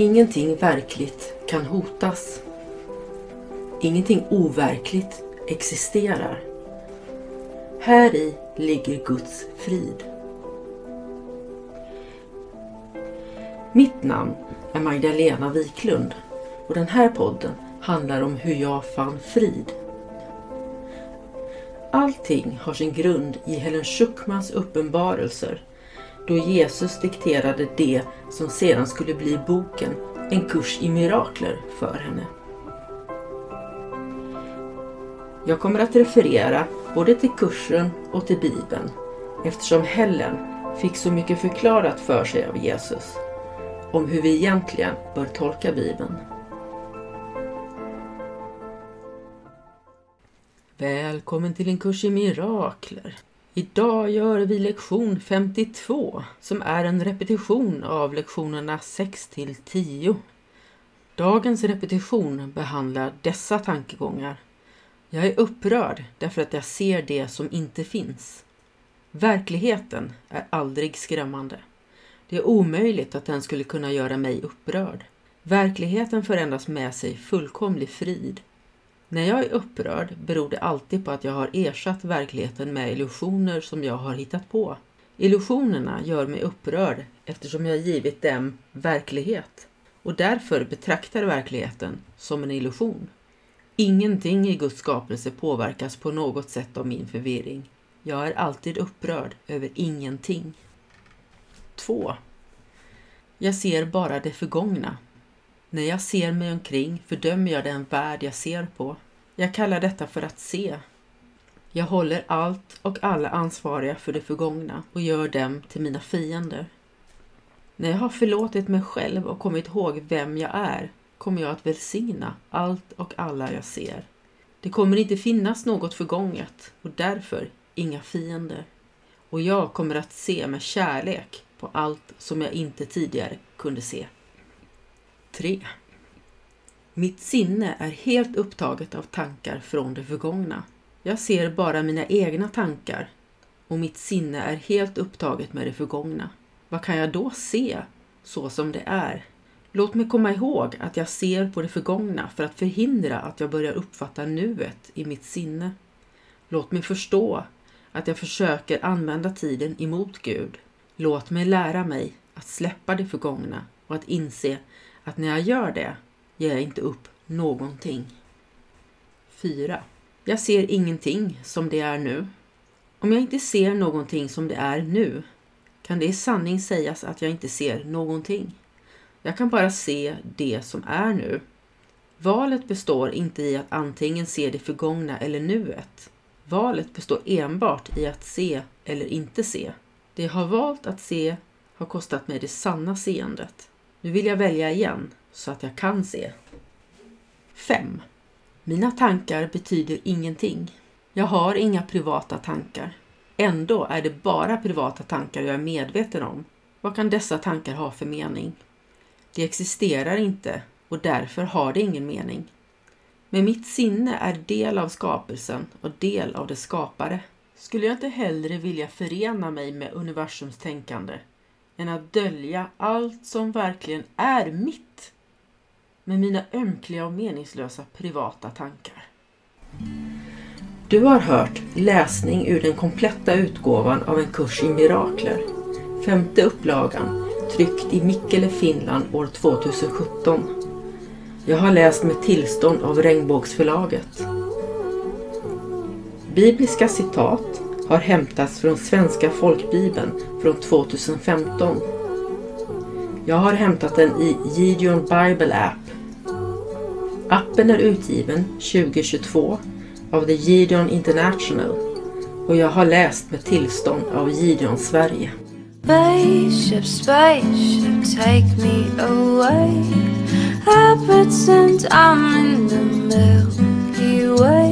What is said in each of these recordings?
Ingenting verkligt kan hotas. Ingenting overkligt existerar. Här i ligger Guds frid. Mitt namn är Magdalena Wiklund och den här podden handlar om hur jag fann frid. Allting har sin grund i Helen Schuckmans uppenbarelser då Jesus dikterade det som sedan skulle bli boken En kurs i mirakler för henne. Jag kommer att referera både till kursen och till Bibeln eftersom Helen fick så mycket förklarat för sig av Jesus om hur vi egentligen bör tolka Bibeln. Välkommen till en kurs i mirakler. Idag gör vi lektion 52 som är en repetition av lektionerna 6 till 10. Dagens repetition behandlar dessa tankegångar. Jag är upprörd därför att jag ser det som inte finns. Verkligheten är aldrig skrämmande. Det är omöjligt att den skulle kunna göra mig upprörd. Verkligheten förändras med sig fullkomlig frid. När jag är upprörd beror det alltid på att jag har ersatt verkligheten med illusioner som jag har hittat på. Illusionerna gör mig upprörd eftersom jag givit dem verklighet och därför betraktar verkligheten som en illusion. Ingenting i Guds skapelse påverkas på något sätt av min förvirring. Jag är alltid upprörd över ingenting. 2. Jag ser bara det förgångna. När jag ser mig omkring fördömer jag den värld jag ser på. Jag kallar detta för att se. Jag håller allt och alla ansvariga för det förgångna och gör dem till mina fiender. När jag har förlåtit mig själv och kommit ihåg vem jag är kommer jag att välsigna allt och alla jag ser. Det kommer inte finnas något förgånget och därför inga fiender. Och jag kommer att se med kärlek på allt som jag inte tidigare kunde se. 3. Mitt sinne är helt upptaget av tankar från det förgångna. Jag ser bara mina egna tankar och mitt sinne är helt upptaget med det förgångna. Vad kan jag då se så som det är? Låt mig komma ihåg att jag ser på det förgångna för att förhindra att jag börjar uppfatta nuet i mitt sinne. Låt mig förstå att jag försöker använda tiden emot Gud. Låt mig lära mig att släppa det förgångna och att inse att när jag gör det ger jag inte upp någonting. 4. Jag ser ingenting som det är nu. Om jag inte ser någonting som det är nu kan det i sanning sägas att jag inte ser någonting. Jag kan bara se det som är nu. Valet består inte i att antingen se det förgångna eller nuet. Valet består enbart i att se eller inte se. Det jag har valt att se har kostat mig det sanna seendet. Nu vill jag välja igen så att jag kan se. 5. Mina tankar betyder ingenting. Jag har inga privata tankar. Ändå är det bara privata tankar jag är medveten om. Vad kan dessa tankar ha för mening? De existerar inte och därför har de ingen mening. Men mitt sinne är del av skapelsen och del av dess skapare. Skulle jag inte hellre vilja förena mig med universums tänkande än att dölja allt som verkligen är mitt med mina ömkliga och meningslösa privata tankar. Du har hört läsning ur den kompletta utgåvan av en kurs i mirakler, femte upplagan, tryckt i Mikkele, Finland år 2017. Jag har läst med tillstånd av Regnbågsförlaget. Bibliska citat har hämtats från Svenska folkbibeln från 2015. Jag har hämtat den i Gideon Bible App. Appen är utgiven 2022 av The Gideon International och jag har läst med tillstånd av Gideon Sverige. Spaceship, spaceship, take me away. I pretend I'm in the Milky Way.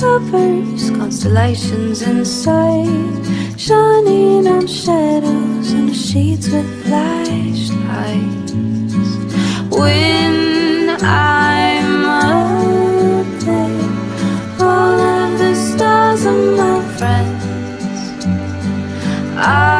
Covers, constellations inside, shining on shadows and sheets with flashlights. When I'm up there, all of the stars are my friends. I